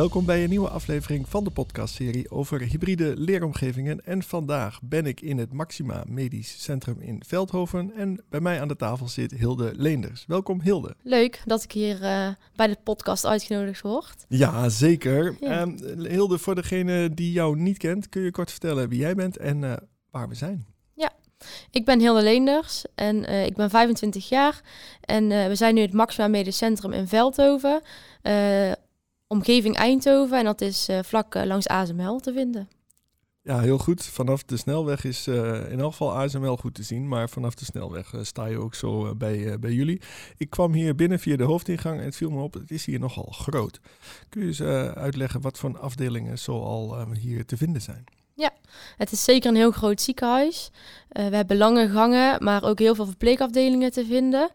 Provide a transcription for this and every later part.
Welkom bij een nieuwe aflevering van de podcastserie over hybride leeromgevingen. En vandaag ben ik in het Maxima Medisch Centrum in Veldhoven en bij mij aan de tafel zit Hilde Leenders. Welkom Hilde. Leuk dat ik hier uh, bij de podcast uitgenodigd word. Ja, zeker. Ja. Um, Hilde, voor degene die jou niet kent, kun je kort vertellen wie jij bent en uh, waar we zijn? Ja, ik ben Hilde Leenders en uh, ik ben 25 jaar. En we zijn nu het Maxima Medisch Centrum in Veldhoven omgeving Eindhoven. En dat is uh, vlak uh, langs ASML te vinden. Ja, heel goed. Vanaf de snelweg is uh, in elk geval ASML goed te zien. Maar vanaf de snelweg sta je ook zo bij, bij jullie. Ik kwam hier binnen via de hoofdingang en het viel me op, het is hier nogal groot. Kun je eens uitleggen wat voor afdelingen zoal hier te vinden zijn? Ja, het is zeker een heel groot ziekenhuis. we hebben lange gangen, maar ook heel veel verpleegafdelingen te vinden.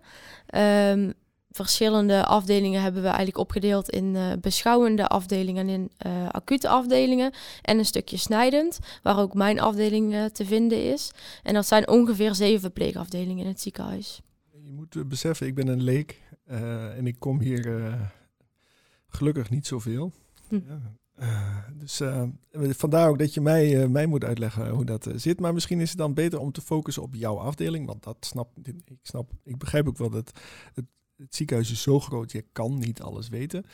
Um, verschillende afdelingen hebben we eigenlijk opgedeeld in uh, beschouwende afdelingen en in uh, acute afdelingen. En een stukje snijdend, waar ook mijn afdeling uh, te vinden is. En dat zijn ongeveer zeven verpleegafdelingen in het ziekenhuis. Je moet beseffen, ik ben een leek en ik kom hier gelukkig niet zoveel. Hm. Ja. dus vandaar ook dat je mij, mij moet uitleggen hoe dat zit. Maar misschien is het dan beter om te focussen op jouw afdeling. Want dat snap ik. Snap, ik begrijp ook wel dat het het ziekenhuis is zo groot, je kan niet alles weten.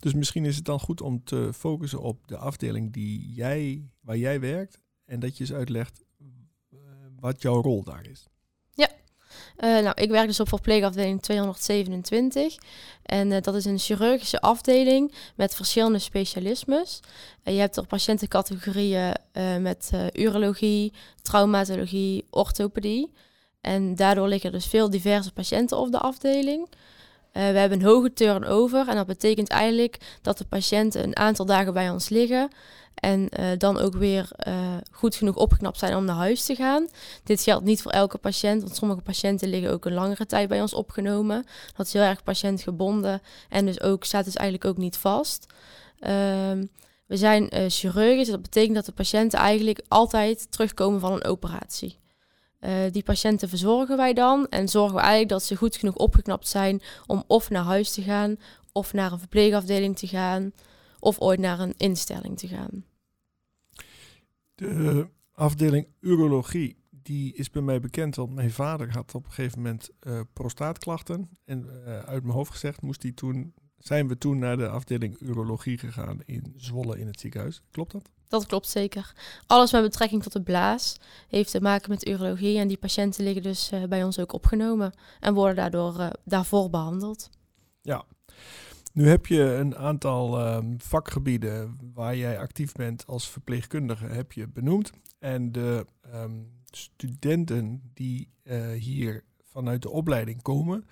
Dus misschien is het dan goed om te focussen op de afdeling die jij, waar jij werkt. En dat je eens uitlegt uh, wat jouw rol daar is. Ja, uh, nou, ik werk dus op verpleegafdeling 227. En uh, dat is een chirurgische afdeling met verschillende specialismes. je hebt er patiëntencategorieën met urologie, traumatologie, orthopedie. En daardoor liggen dus veel diverse patiënten op de afdeling. Uh, we hebben een hoge turnover en dat betekent eigenlijk dat de patiënten een aantal dagen bij ons liggen en uh, dan ook weer uh, goed genoeg opgeknapt zijn om naar huis te gaan. Dit geldt niet voor elke patiënt, want sommige patiënten liggen ook een langere tijd bij ons opgenomen. Dat is heel erg patiëntgebonden en dus ook, staat dus eigenlijk ook niet vast. Uh, we zijn chirurgisch, dat betekent dat de patiënten eigenlijk altijd terugkomen van een operatie. Uh, die patiënten verzorgen wij dan en zorgen we eigenlijk dat ze goed genoeg opgeknapt zijn om of naar huis te gaan, of naar een verpleegafdeling te gaan, of ooit naar een instelling te gaan. De afdeling urologie, die is bij mij bekend, want mijn vader had op een gegeven moment uh, prostaatklachten. En uh, uit mijn hoofd gezegd moest hij toen, zijn we toen naar de afdeling urologie gegaan in Zwolle in het ziekenhuis. Klopt dat? Dat klopt zeker. Alles met betrekking tot de blaas heeft te maken met urologie. En die patiënten liggen dus uh, bij ons ook opgenomen en worden daardoor uh, daarvoor behandeld. Ja. Nu heb je een aantal um, vakgebieden waar jij actief bent als verpleegkundige, heb je benoemd. En de um, studenten die uh, hier vanuit de opleiding komen,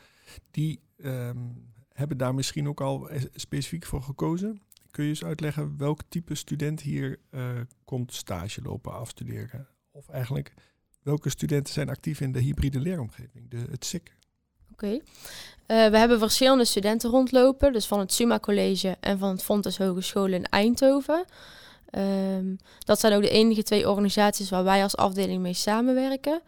die um, hebben daar misschien ook al specifiek voor gekozen. Kun je eens uitleggen welk type student hier uh, komt stage lopen, afstuderen? Of eigenlijk welke studenten zijn actief in de hybride leeromgeving, de, het SIC? Oké. Uh, we hebben verschillende studenten rondlopen, dus van het SUMA College en van het Fontes Hogeschool in Eindhoven. Um, dat zijn ook de enige twee organisaties waar wij als afdeling mee samenwerken.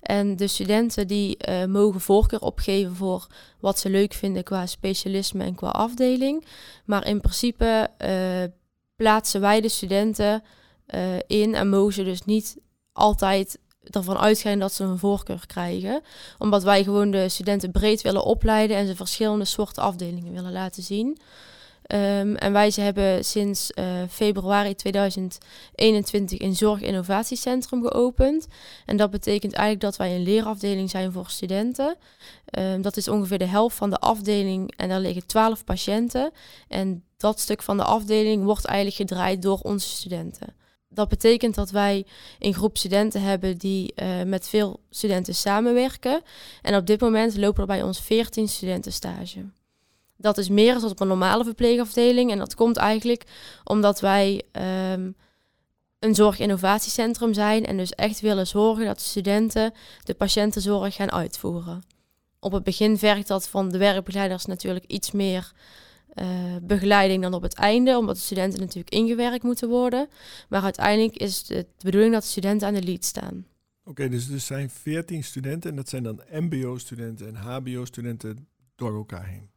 En de studenten die uh, mogen voorkeur opgeven voor wat ze leuk vinden qua specialisme en qua afdeling. Maar in principe uh, plaatsen wij de studenten uh, in en mogen ze dus niet altijd ervan uitgaan dat ze een voorkeur krijgen. Omdat wij gewoon de studenten breed willen opleiden en ze verschillende soorten afdelingen willen laten zien. Um, en wij hebben sinds uh, februari 2021 een zorginnovatiecentrum geopend. En dat betekent eigenlijk dat wij een leerafdeling zijn voor studenten. Um, dat is ongeveer de helft van de afdeling en daar liggen 12 patiënten. En dat stuk van de afdeling wordt eigenlijk gedraaid door onze studenten. Dat betekent dat wij een groep studenten hebben die uh, met veel studenten samenwerken. En op dit moment lopen er bij ons 14 studenten stage. Dat is meer dan op een normale verpleegafdeling. En dat komt eigenlijk omdat wij um, een zorginnovatiecentrum zijn en dus echt willen zorgen dat de studenten de patiëntenzorg gaan uitvoeren. Op het begin vergt dat van de werkbegeleiders natuurlijk iets meer uh, begeleiding dan op het einde, omdat de studenten natuurlijk ingewerkt moeten worden. Maar uiteindelijk is het de bedoeling dat de studenten aan de lead staan. Oké, dus er zijn 14 studenten en dat zijn dan MBO-studenten en HBO-studenten door elkaar heen.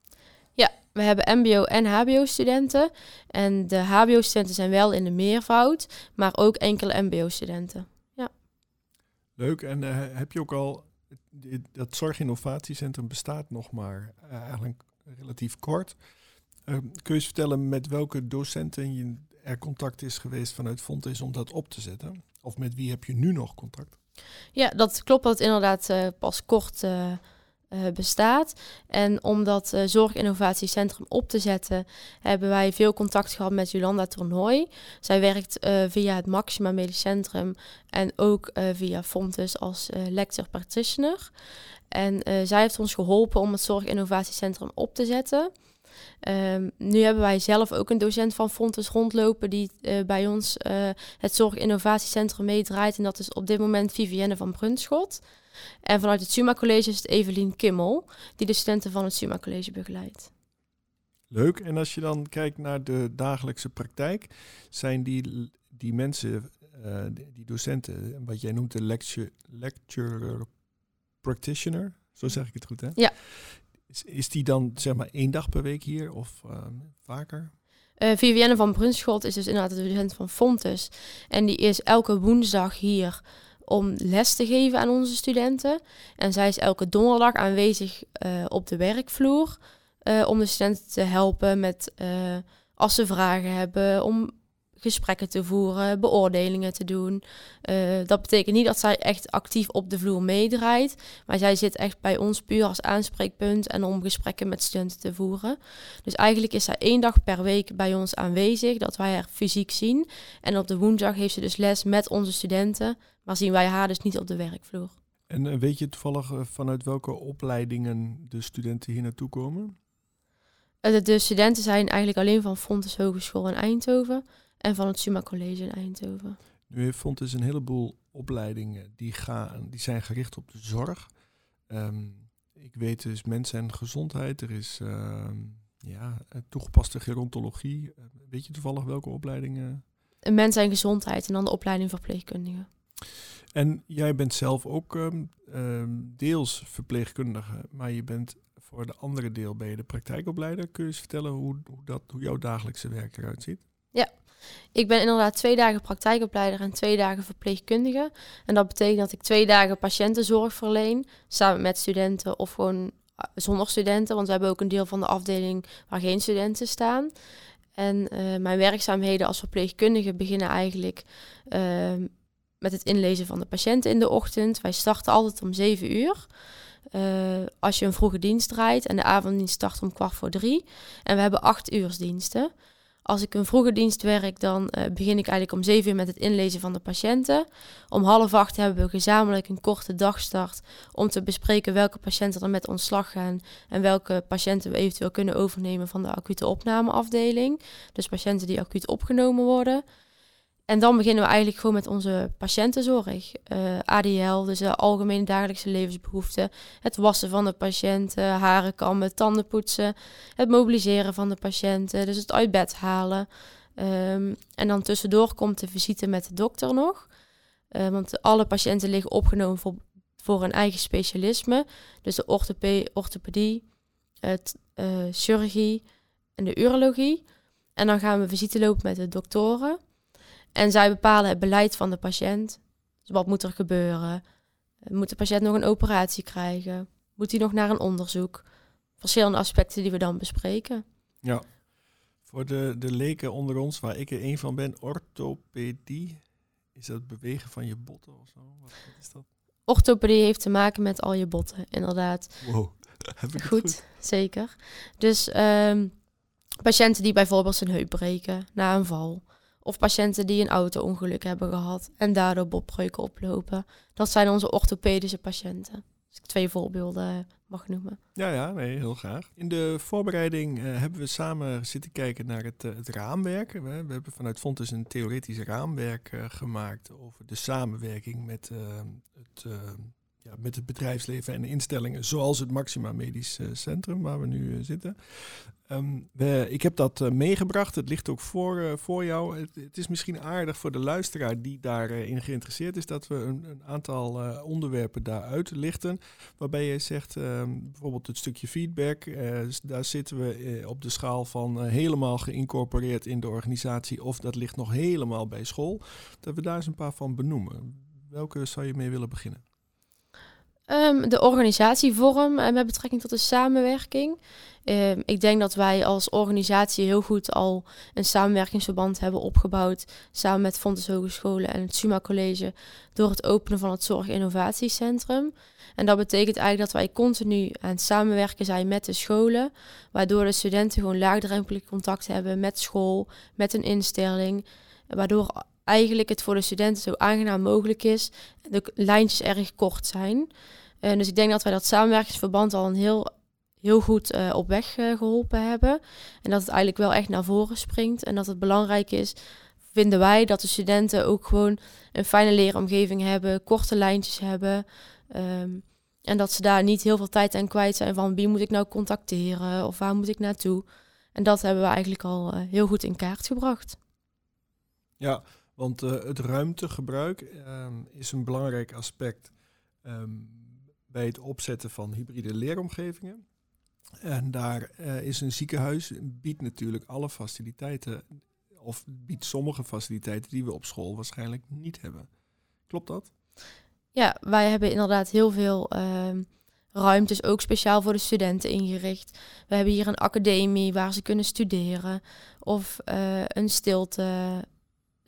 We hebben MBO en HBO-studenten. En de HBO-studenten zijn wel in de meervoud, maar ook enkele MBO-studenten. Ja. Leuk. En uh, heb je ook al. Dat Zorginnovatiecentrum bestaat nog maar uh, eigenlijk relatief kort. Uh, kun je eens vertellen met welke docenten je er contact is geweest vanuit Fontes om dat op te zetten? Of met wie heb je nu nog contact? Ja, dat klopt dat inderdaad uh, pas kort uh, uh, bestaat. En om dat zorginnovatiecentrum op te zetten, hebben wij veel contact gehad met Jolanda Toernooi. Zij werkt via het Maxima Medisch Centrum en ook via Fontes als lecture practitioner. En zij heeft ons geholpen om het zorginnovatiecentrum op te zetten. Um, nu hebben wij zelf ook een docent van Fontes rondlopen die uh, bij ons uh, het Zorginnovatiecentrum meedraait. En dat is op dit moment Vivienne van Brunschot. En vanuit het Suma College is het Evelien Kimmel, die de studenten van het Suma College begeleidt. Leuk. En als je dan kijkt naar de dagelijkse praktijk, zijn die, die mensen, uh, die docenten, wat jij noemt de lecture, lecturer practitioner, zo zeg ik het goed hè? Ja. Is, is die dan zeg maar één dag per week hier of uh, vaker? Uh, Vivienne van Brunschot is dus inderdaad de docent van Fontes. En die is elke woensdag hier om les te geven aan onze studenten. En zij is elke donderdag aanwezig uh, op de werkvloer. Uh, om de studenten te helpen met als ze vragen hebben, om gesprekken te voeren, beoordelingen te doen. Uh, dat betekent niet dat zij echt actief op de vloer meedraait, maar zij zit echt bij ons puur als aanspreekpunt en om gesprekken met studenten te voeren. Dus eigenlijk is zij één dag per week bij ons aanwezig, dat wij haar fysiek zien. En op de woensdag heeft ze dus les met onze studenten, maar zien wij haar dus niet op de werkvloer. En uh, weet je toevallig uh, vanuit welke opleidingen de studenten hier naartoe komen? De, de studenten zijn eigenlijk alleen van Fontes Hogeschool in Eindhoven en van het Suma College in Eindhoven. Nu heeft Fontes een heleboel opleidingen die, gaan, die zijn gericht op de zorg. Um, ik weet dus mensen en gezondheid. Er is uh, ja, toegepaste gerontologie. Weet je toevallig welke opleidingen? Mens en gezondheid en dan de opleiding verpleegkundige. En jij bent zelf ook um, um, deels verpleegkundige, maar je bent voor de andere deel ben je de praktijkopleider. Kun je eens vertellen hoe, hoe, dat, hoe jouw dagelijkse werk eruit ziet? Ja, ik ben inderdaad twee dagen praktijkopleider en twee dagen verpleegkundige. En dat betekent dat ik twee dagen patiëntenzorg verleen, samen met studenten of gewoon zonder studenten. Want we hebben ook een deel van de afdeling waar geen studenten staan. En uh, mijn werkzaamheden als verpleegkundige beginnen eigenlijk uh, met het inlezen van de patiënten in de ochtend. Wij starten altijd om 7 uur. Uh, als je een vroege dienst draait en de avonddienst start om kwart voor drie. En we hebben acht uursdiensten. Als ik een vroege dienst werk, dan uh, begin ik eigenlijk om zeven uur met het inlezen van de patiënten. Om half acht hebben we gezamenlijk een korte dagstart om te bespreken welke patiënten er met ontslag gaan en welke patiënten we eventueel kunnen overnemen van de acute opnameafdeling. Dus patiënten die acuut opgenomen worden. En dan beginnen we eigenlijk gewoon met onze patiëntenzorg. Uh, ADL, dus de algemene dagelijkse levensbehoeften. Het wassen van de patiënten, haren kammen, tanden poetsen. Het mobiliseren van de patiënten, dus het uit bed halen. Um, en dan tussendoor komt de visite met de dokter nog. Uh, want alle patiënten liggen opgenomen voor, voor een eigen specialisme. Dus de orthopedie, orthopedie het, uh, chirurgie en de urologie. En dan gaan we visite lopen met de doktoren. En zij bepalen het beleid van de patiënt. Dus wat moet er gebeuren? Moet de patiënt nog een operatie krijgen? Moet hij nog naar een onderzoek? Verschillende aspecten die we dan bespreken. Ja, voor de, de leken onder ons, waar ik er een van ben, orthopedie. Is dat bewegen van je botten of zo? Wat, wat is dat? Orthopedie heeft te maken met al je botten, inderdaad. Wow, heb ik goed, goed? zeker. Dus um, patiënten die bijvoorbeeld zijn heup breken na een val. Of patiënten die een auto-ongeluk hebben gehad en daardoor botbreuken oplopen. Dat zijn onze orthopedische patiënten. Als ik twee voorbeelden mag noemen. Ja, ja, nee, heel graag. In de voorbereiding uh, hebben we samen zitten kijken naar het, uh, het raamwerk. We, hebben vanuit Fontes een theoretisch raamwerk gemaakt over de samenwerking met het, met het bedrijfsleven en instellingen, zoals het Maxima Medisch Centrum, waar we nu zitten. Um, ik heb dat uh, meegebracht. Het ligt ook voor, voor jou. Het, is misschien aardig voor de luisteraar die daarin uh, geïnteresseerd is, dat we een, een aantal eh, onderwerpen daaruit lichten. Waarbij je zegt, um, bijvoorbeeld het stukje feedback, daar zitten we op de schaal van helemaal geïncorporeerd in de organisatie of dat ligt nog helemaal bij school. Dat we daar eens een paar van benoemen. Welke zou je mee willen beginnen? Um, de organisatievorm uh, met betrekking tot de samenwerking. Um, ik denk dat wij als organisatie heel goed al een samenwerkingsverband hebben opgebouwd. Samen met Fontes Hogescholen en het Suma College. Door het openen van het Zorg Innovatiecentrum. En dat betekent eigenlijk dat wij continu aan het samenwerken zijn met de scholen. Waardoor de studenten gewoon laagdrempelig contact hebben met school, met een instelling. Waardoor eigenlijk het voor de studenten zo aangenaam mogelijk is. De lijntjes erg kort zijn. Uh, dus ik denk dat wij dat samenwerkingsverband al een heel, heel goed uh, op weg uh, geholpen hebben. En dat het eigenlijk wel echt naar voren springt. En dat het belangrijk is, vinden wij, dat de studenten ook gewoon een fijne leeromgeving hebben, korte lijntjes hebben. Um, en dat ze daar niet heel veel tijd aan kwijt zijn van wie moet ik nou contacteren of waar moet ik naartoe. En dat hebben we eigenlijk al heel goed in kaart gebracht. Ja, want het ruimtegebruik um, is een belangrijk aspect. Um, bij het opzetten van hybride leeromgevingen. En daar uh, is een ziekenhuis, biedt natuurlijk alle faciliteiten, of biedt sommige faciliteiten die we op school waarschijnlijk niet hebben. Klopt dat? Ja, wij hebben inderdaad heel veel uh, ruimtes, ook speciaal voor de studenten ingericht. We hebben hier een academie waar ze kunnen studeren, of uh, een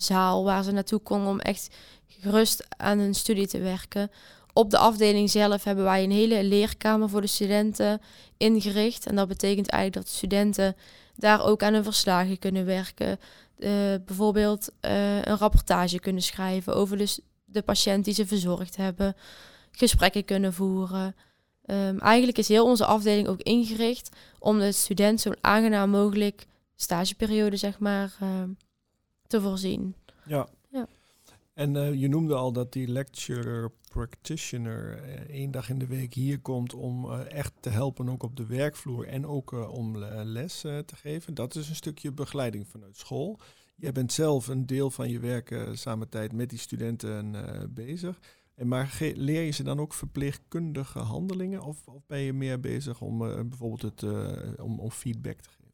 stiltezaal waar ze naartoe komen om echt gerust aan hun studie te werken op de afdeling zelf hebben wij een hele leerkamer voor de studenten ingericht. En dat betekent eigenlijk dat de studenten daar ook aan hun verslagen kunnen werken. Uh, bijvoorbeeld uh, een rapportage kunnen schrijven over de, de patiënt die ze verzorgd hebben. Gesprekken kunnen voeren. Um, eigenlijk is heel onze afdeling ook ingericht om de student zo'n aangenaam mogelijk stageperiode zeg maar, uh, te voorzien. Ja. ja. En uh, je noemde al dat die lecturer practitioner uh, één dag in de week hier komt om uh, echt te helpen ook op de werkvloer en ook om les te geven. Dat is een stukje begeleiding vanuit school. Jij bent zelf een deel van je werk samen tijd met die studenten bezig. En maar leer je ze dan ook verpleegkundige handelingen of, of ben je meer bezig om bijvoorbeeld het, om, om feedback te geven?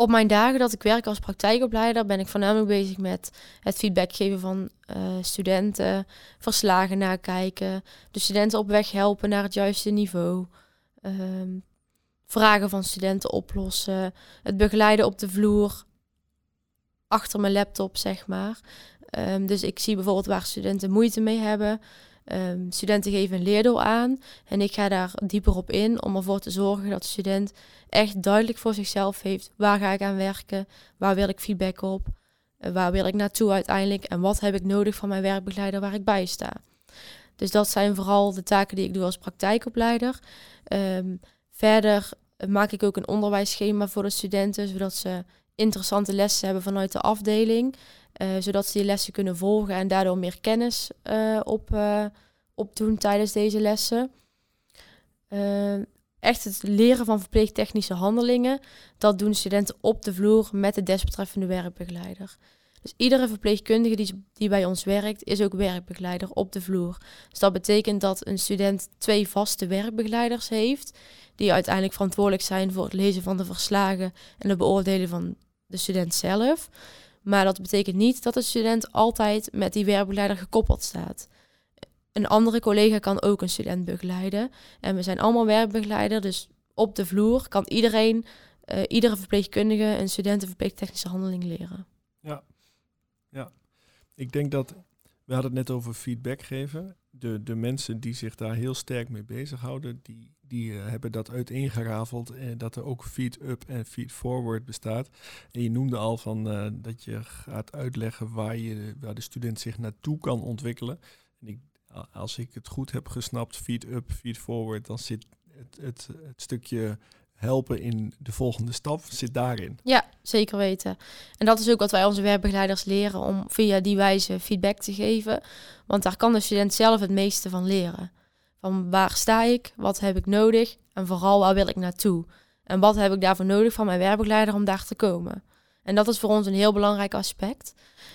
Op mijn dagen dat ik werk als praktijkopleider ben ik voornamelijk bezig met het feedback geven van uh, studenten, verslagen nakijken, de studenten op weg helpen naar het juiste niveau, um, vragen van studenten oplossen, het begeleiden op de vloer achter mijn laptop, zeg maar. Um, dus ik zie bijvoorbeeld waar studenten moeite mee hebben. Um, studenten geven een leerdoel aan en ik ga daar dieper op in om ervoor te zorgen dat de student echt duidelijk voor zichzelf heeft waar ga ik aan werken, waar wil ik feedback op, uh, waar wil ik naartoe uiteindelijk en wat heb ik nodig van mijn werkbegeleider waar ik bij sta. Dus dat zijn vooral de taken die ik doe als praktijkopleider. Um, verder maak ik ook een onderwijsschema voor de studenten, zodat ze interessante lessen hebben vanuit de afdeling. Uh, zodat ze die lessen kunnen volgen en daardoor meer kennis uh, op, uh, opdoen tijdens deze lessen. echt het leren van verpleegtechnische handelingen, dat doen studenten op de vloer met de desbetreffende werkbegeleider. Dus iedere verpleegkundige die, die bij ons werkt, is ook werkbegeleider op de vloer. Dus dat betekent dat een student twee vaste werkbegeleiders heeft, die uiteindelijk verantwoordelijk zijn voor het lezen van de verslagen en het beoordelen van de student zelf. Maar dat betekent niet dat de student altijd met die werkbegeleider gekoppeld staat. Een andere collega kan ook een student begeleiden. En we zijn allemaal werkbegeleider, dus op de vloer kan iedereen, uh, iedere verpleegkundige een studentenverpleegtechnische handeling leren. Ja, ja. Ik denk dat, we hadden het net over feedback geven. De, de mensen die zich daar heel sterk mee bezighouden, die, die uh, hebben dat uiteengerafeld. En dat er ook feed-up en feed-forward bestaat. En je noemde al van uh, dat je gaat uitleggen waar, je, waar de student zich naartoe kan ontwikkelen. En ik, als ik het goed heb gesnapt, feed-up, feed-forward, dan zit het, het, het stukje helpen in de volgende stap zit daarin. Ja, zeker weten. En dat is ook wat wij onze werkbegeleiders leren om via die wijze feedback te geven. Want daar kan de student zelf het meeste van leren. Van waar sta ik? Wat heb ik nodig? En vooral waar wil ik naartoe? En wat heb ik daarvoor nodig van mijn werkbegeleider om daar te komen? En dat is voor ons een heel belangrijk aspect.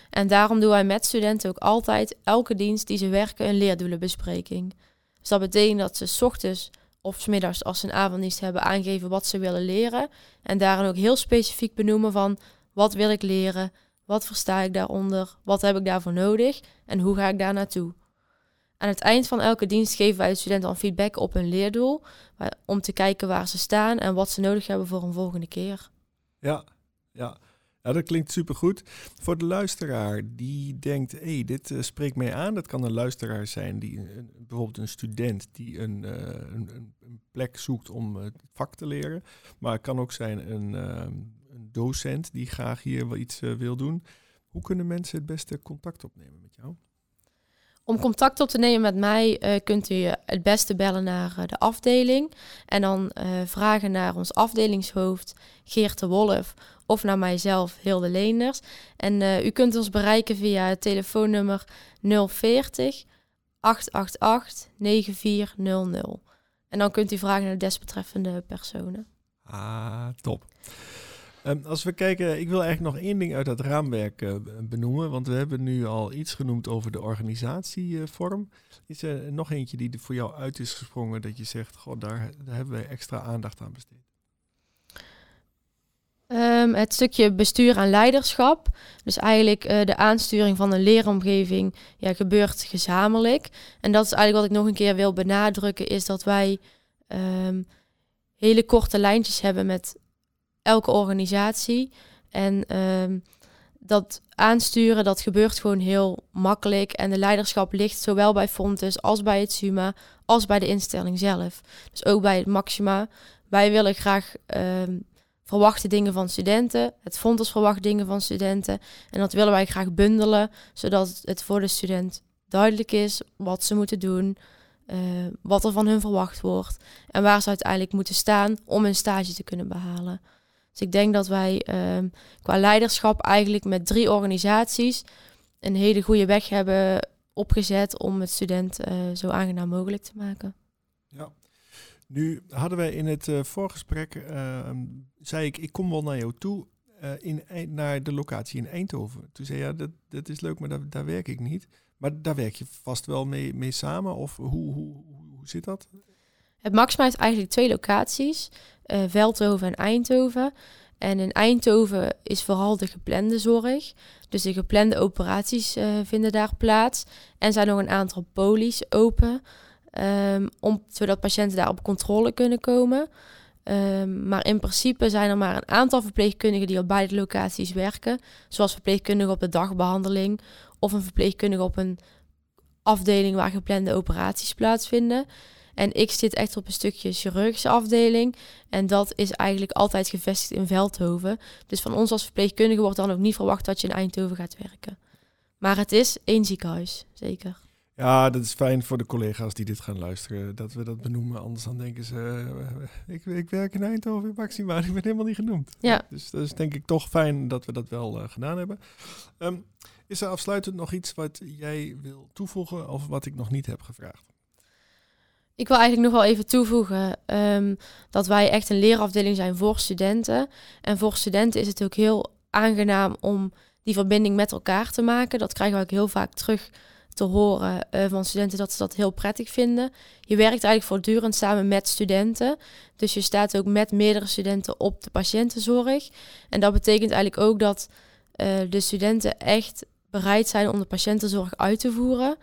En daarom doen wij met studenten ook altijd elke dienst die ze werken een leerdoelenbespreking. Dus dat betekent dat ze s ochtends of s middags als ze een avonddienst hebben aangeven wat ze willen leren. En daarin ook heel specifiek benoemen van wat wil ik leren, wat versta ik daaronder, wat heb ik daarvoor nodig en hoe ga ik daar naartoe. Aan het eind van elke dienst geven wij de studenten dan feedback op hun leerdoel, om te kijken waar ze staan en wat ze nodig hebben voor een volgende keer. Ja, ja. Ja, dat klinkt supergoed. Voor de luisteraar die denkt, hé, hey, dit uh, spreekt mij aan. Dat kan een luisteraar zijn, die een, bijvoorbeeld een student die een, uh, een, een, plek zoekt om het vak te leren. Maar het kan ook zijn een, uh, een docent die graag hier wel iets wil doen. Hoe kunnen mensen het beste contact opnemen met jou? Om contact op te nemen met mij uh, kunt u het beste bellen naar uh, de afdeling en dan uh, vragen naar ons afdelingshoofd Geert de Wolf of naar mijzelf Hilde Leenders. En u kunt ons bereiken via het telefoonnummer 040 888 9400. En dan kunt u vragen naar de desbetreffende personen. Ah, top. Ehm, als we kijken, ik wil eigenlijk nog één ding uit dat raamwerk uh, benoemen, want we hebben nu al iets genoemd over de organisatievorm. is er nog eentje die er voor jou uit is gesprongen dat je zegt, goh, daar, hebben wij extra aandacht aan besteed? Um, het stukje bestuur en leiderschap. Dus eigenlijk uh, de aansturing van een leeromgeving ja, gebeurt gezamenlijk. En dat is eigenlijk wat ik nog een keer wil benadrukken, is dat wij um, hele korte lijntjes hebben met elke organisatie. En um, dat aansturen, dat gebeurt gewoon heel makkelijk. En de leiderschap ligt zowel bij Fontes als bij het SUMA, als bij de instelling zelf. Dus ook bij het Maxima. Wij willen graag um, verwachte dingen van studenten. Het Fontes verwacht dingen van studenten. En dat willen wij graag bundelen, zodat het voor de student duidelijk is wat ze moeten doen. Uh, wat er van hun verwacht wordt en waar ze uiteindelijk moeten staan om een stage te kunnen behalen. Dus ik denk dat wij um, qua leiderschap eigenlijk met drie organisaties een hele goede weg hebben opgezet om het student uh, zo aangenaam mogelijk te maken. Ja. Nu hadden wij in het uh, voorgesprek, uh, zei ik, ik kom wel naar jou toe in, naar de locatie in Eindhoven. Toen zei je, ja, dat, dat is leuk, maar daar, daar werk ik niet. Maar daar werk je vast wel mee, mee samen? Of hoe, hoe, hoe zit dat? Het Maxima heeft eigenlijk twee locaties, uh, Veldhoven en Eindhoven. En in Eindhoven is vooral de geplande zorg. Dus de geplande operaties uh, vinden daar plaats. En zijn nog een aantal polies open, um, om, zodat patiënten daar op controle kunnen komen. Um, maar in principe zijn er maar een aantal verpleegkundigen die op beide locaties werken. Zoals verpleegkundigen op de dagbehandeling of een verpleegkundige op een afdeling waar geplande operaties plaatsvinden. En ik zit echt op een stukje chirurgische afdeling. En dat is eigenlijk altijd gevestigd in Veldhoven. Dus van ons als verpleegkundige wordt dan ook niet verwacht dat je in Eindhoven gaat werken. Maar het is één ziekenhuis, zeker. Ja, dat is fijn voor de collega's die dit gaan luisteren, dat we dat benoemen. Anders dan denken ze, uh, ik, ik, werk in Eindhoven in Maxima, ik ben helemaal niet genoemd. Ja. Dus dat is denk ik toch fijn dat we dat wel uh, gedaan hebben. Um, is er afsluitend nog iets wat jij wil toevoegen of wat ik nog niet heb gevraagd? Ik wil eigenlijk nog wel even toevoegen um, dat wij echt een leerafdeling zijn voor studenten. En voor studenten is het ook heel aangenaam om die verbinding met elkaar te maken. Dat krijgen we ook heel vaak terug te horen uh, van studenten dat ze dat heel prettig vinden. Je werkt eigenlijk voortdurend samen met studenten. Dus je staat ook met meerdere studenten op de patiëntenzorg. En dat betekent eigenlijk ook dat uh, de studenten echt bereid zijn om de patiëntenzorg uit te voeren.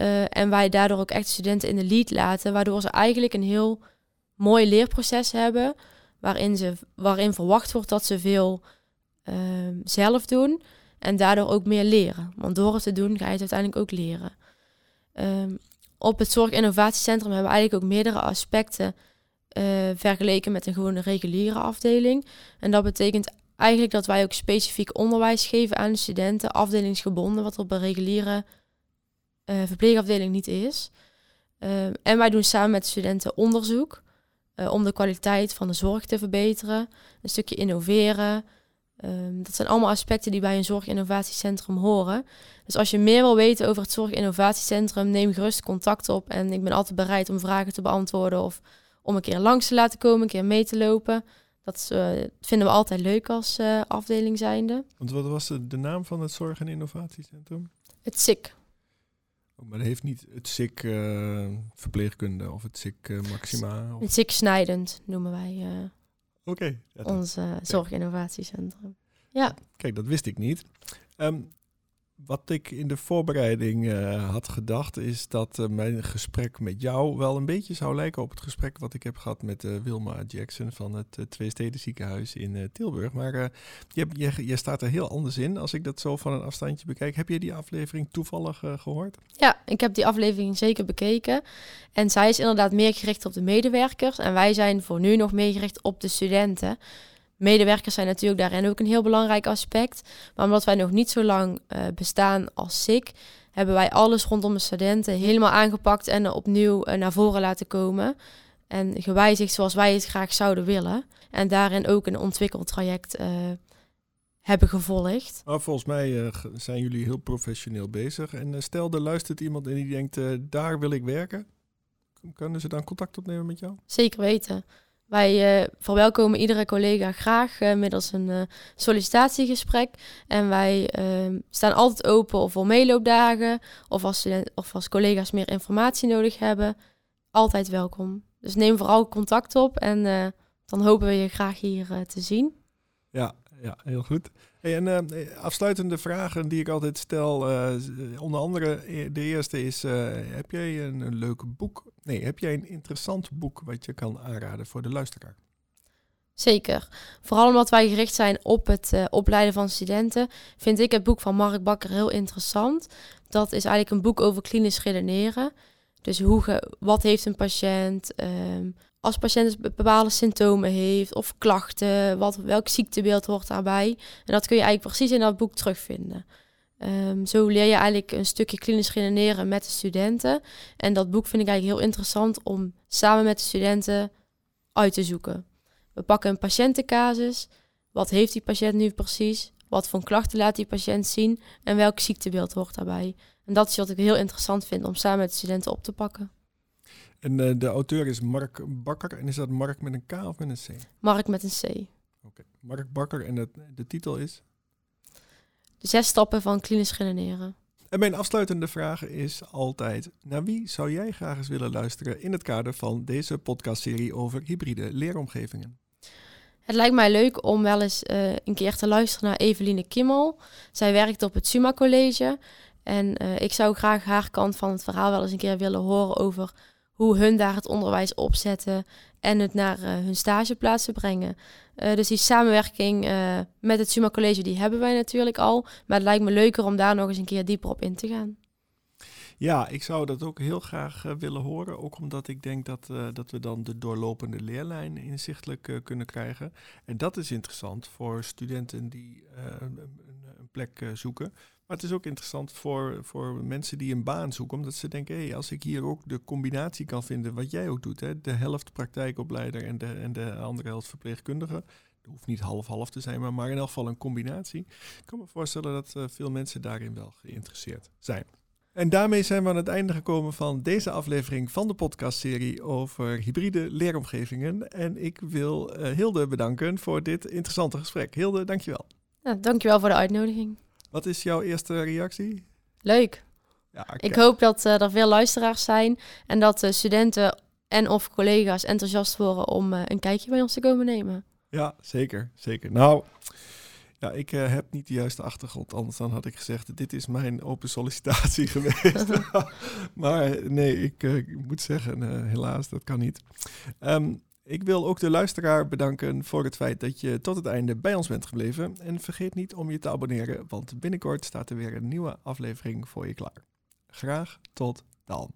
Uh, en wij daardoor ook echt studenten in de lead laten, waardoor ze eigenlijk een heel mooi leerproces hebben, waarin, ze, waarin verwacht wordt dat ze veel uh, zelf doen en daardoor ook meer leren. Want door het te doen ga je het uiteindelijk ook leren. Um, op het Zorginnovatiecentrum hebben we eigenlijk ook meerdere aspecten uh, vergeleken met een gewone reguliere afdeling. En dat betekent eigenlijk dat wij ook specifiek onderwijs geven aan de studenten, afdelingsgebonden, wat op een reguliere uh, verpleegafdeling niet is. Uh, en wij doen samen met studenten onderzoek uh, om de kwaliteit van de zorg te verbeteren, een stukje innoveren, Ehm, dat zijn allemaal aspecten die bij een zorginnovatiecentrum horen. Dus als je meer wil weten over het zorginnovatiecentrum, neem gerust contact op. En ik ben altijd bereid om vragen te beantwoorden of om een keer langs te laten komen, een keer mee te lopen. Dat uh, vinden we altijd leuk als uh, afdeling zijnde. Want wat was de, de naam van het Zorg- en Innovatiecentrum? Het SIC. Maar dat heeft niet het SIC uh, verpleegkunde of het SIC Maxima? Of... Het SIC Snijdend noemen wij Oké. ja, ons Zorginnovatiecentrum. Ja. Kijk, dat wist ik niet. Um, wat ik in de voorbereiding uh, had gedacht, is dat uh, mijn gesprek met jou wel een beetje zou lijken op het gesprek wat ik heb gehad met uh, Wilma Jackson van het Twee Steden Ziekenhuis in Tilburg. Maar je, je, je, staat er heel anders in als ik dat zo van een afstandje bekijk. Heb je die aflevering toevallig gehoord? Ja, ik heb die aflevering zeker bekeken. En zij is inderdaad meer gericht op de medewerkers. En wij zijn voor nu nog meer gericht op de studenten. Medewerkers zijn natuurlijk daarin ook een heel belangrijk aspect. Maar omdat wij nog niet zo lang uh, bestaan als SIC, hebben wij alles rondom de studenten helemaal aangepakt en opnieuw uh, naar voren laten komen. En gewijzigd zoals wij het graag zouden willen. En daarin ook een ontwikkeltraject uh, hebben gevolgd. Maar volgens mij zijn jullie heel professioneel bezig. En stel, er luistert iemand en die denkt, daar wil ik werken. Kunnen ze dan contact opnemen met jou? Zeker weten. Wij uh, verwelkomen iedere collega graag uh, middels een uh, sollicitatiegesprek. En wij ehm, staan altijd open voor meeloopdagen of als, of als collega's meer informatie nodig hebben. Altijd welkom. Dus neem vooral contact op en dan hopen we je graag hier te zien. Ja, ja, heel goed. Hey, en uh, afsluitende vragen die ik altijd stel, uh, onder andere de eerste is, uh, heb jij een, een leuk boek? Nee, heb jij een interessant boek wat je kan aanraden voor de luisteraar? Zeker. Vooral omdat wij gericht zijn op het opleiden van studenten, vind ik het boek van Mark Bakker heel interessant. Dat is eigenlijk een boek over klinisch redeneren. Dus hoe wat heeft een patiënt, um, als patiënt bepaalde symptomen heeft of klachten, wat, welk ziektebeeld hoort daarbij. En dat kun je eigenlijk precies in dat boek terugvinden. Um, zo leer je eigenlijk een stukje klinisch redeneren met de studenten. En dat boek vind ik eigenlijk heel interessant om samen met de studenten uit te zoeken. We pakken een patiëntencasus. Wat heeft die patiënt nu precies? Wat voor klachten laat die patiënt zien? En welk ziektebeeld hoort daarbij? En dat is wat ik heel interessant vind om samen met de studenten op te pakken. En uh, de auteur is Mark Bakker. En is dat Mark met een K of met een C? Mark met een C. Oké, okay. Mark Bakker. En de, de titel is? De zes stappen van klinisch redeneren. En mijn afsluitende vraag is altijd: naar wie zou jij graag eens willen luisteren in het kader van deze podcastserie over hybride leeromgevingen? Het lijkt mij leuk om wel eens uh, een keer te luisteren naar Eveline Kimmel. Zij werkt op het Suma College. En uh, ik zou graag haar kant van het verhaal wel eens een keer willen horen over hoe hun daar het onderwijs opzetten en het naar uh, hun stageplaatsen brengen. Uh, dus die samenwerking met het Suma College, die hebben wij natuurlijk al. Maar het lijkt me leuker om daar nog eens een keer dieper op in te gaan. Ja, ik zou dat ook heel graag willen horen. Ook omdat ik denk dat, dat we dan de doorlopende leerlijn inzichtelijk kunnen krijgen. En dat is interessant voor studenten die een, een, plek zoeken. Maar het is ook interessant voor, voor mensen die een baan zoeken, omdat ze denken, hé, hey, als ik hier ook de combinatie kan vinden, wat jij ook doet, hè, de helft praktijkopleider en de, en de andere helft verpleegkundige. Dat hoeft niet half-half te zijn, maar, maar in elk geval een combinatie. Ik kan me voorstellen dat uh, veel mensen daarin wel geïnteresseerd zijn. En daarmee zijn we aan het einde gekomen van deze aflevering van de podcastserie over hybride leeromgevingen. En ik wil uh, Hilde bedanken voor dit interessante gesprek. Hilde, dankjewel. Ja, dankjewel voor de uitnodiging. Wat is jouw eerste reactie? Leuk. Ja, ik hoop dat er veel luisteraars zijn en dat uh, studenten en of collega's enthousiast worden om uh, een kijkje bij ons te komen nemen. Ja, zeker. zeker. Nou, ja, ik heb niet de juiste achtergrond, anders dan had ik gezegd, dit is mijn open sollicitatie geweest. maar nee, ik, moet zeggen, helaas, dat kan niet. Um, ik wil ook de luisteraar bedanken voor het feit dat je tot het einde bij ons bent gebleven. En vergeet niet om je te abonneren, want binnenkort staat er weer een nieuwe aflevering voor je klaar. Graag tot dan.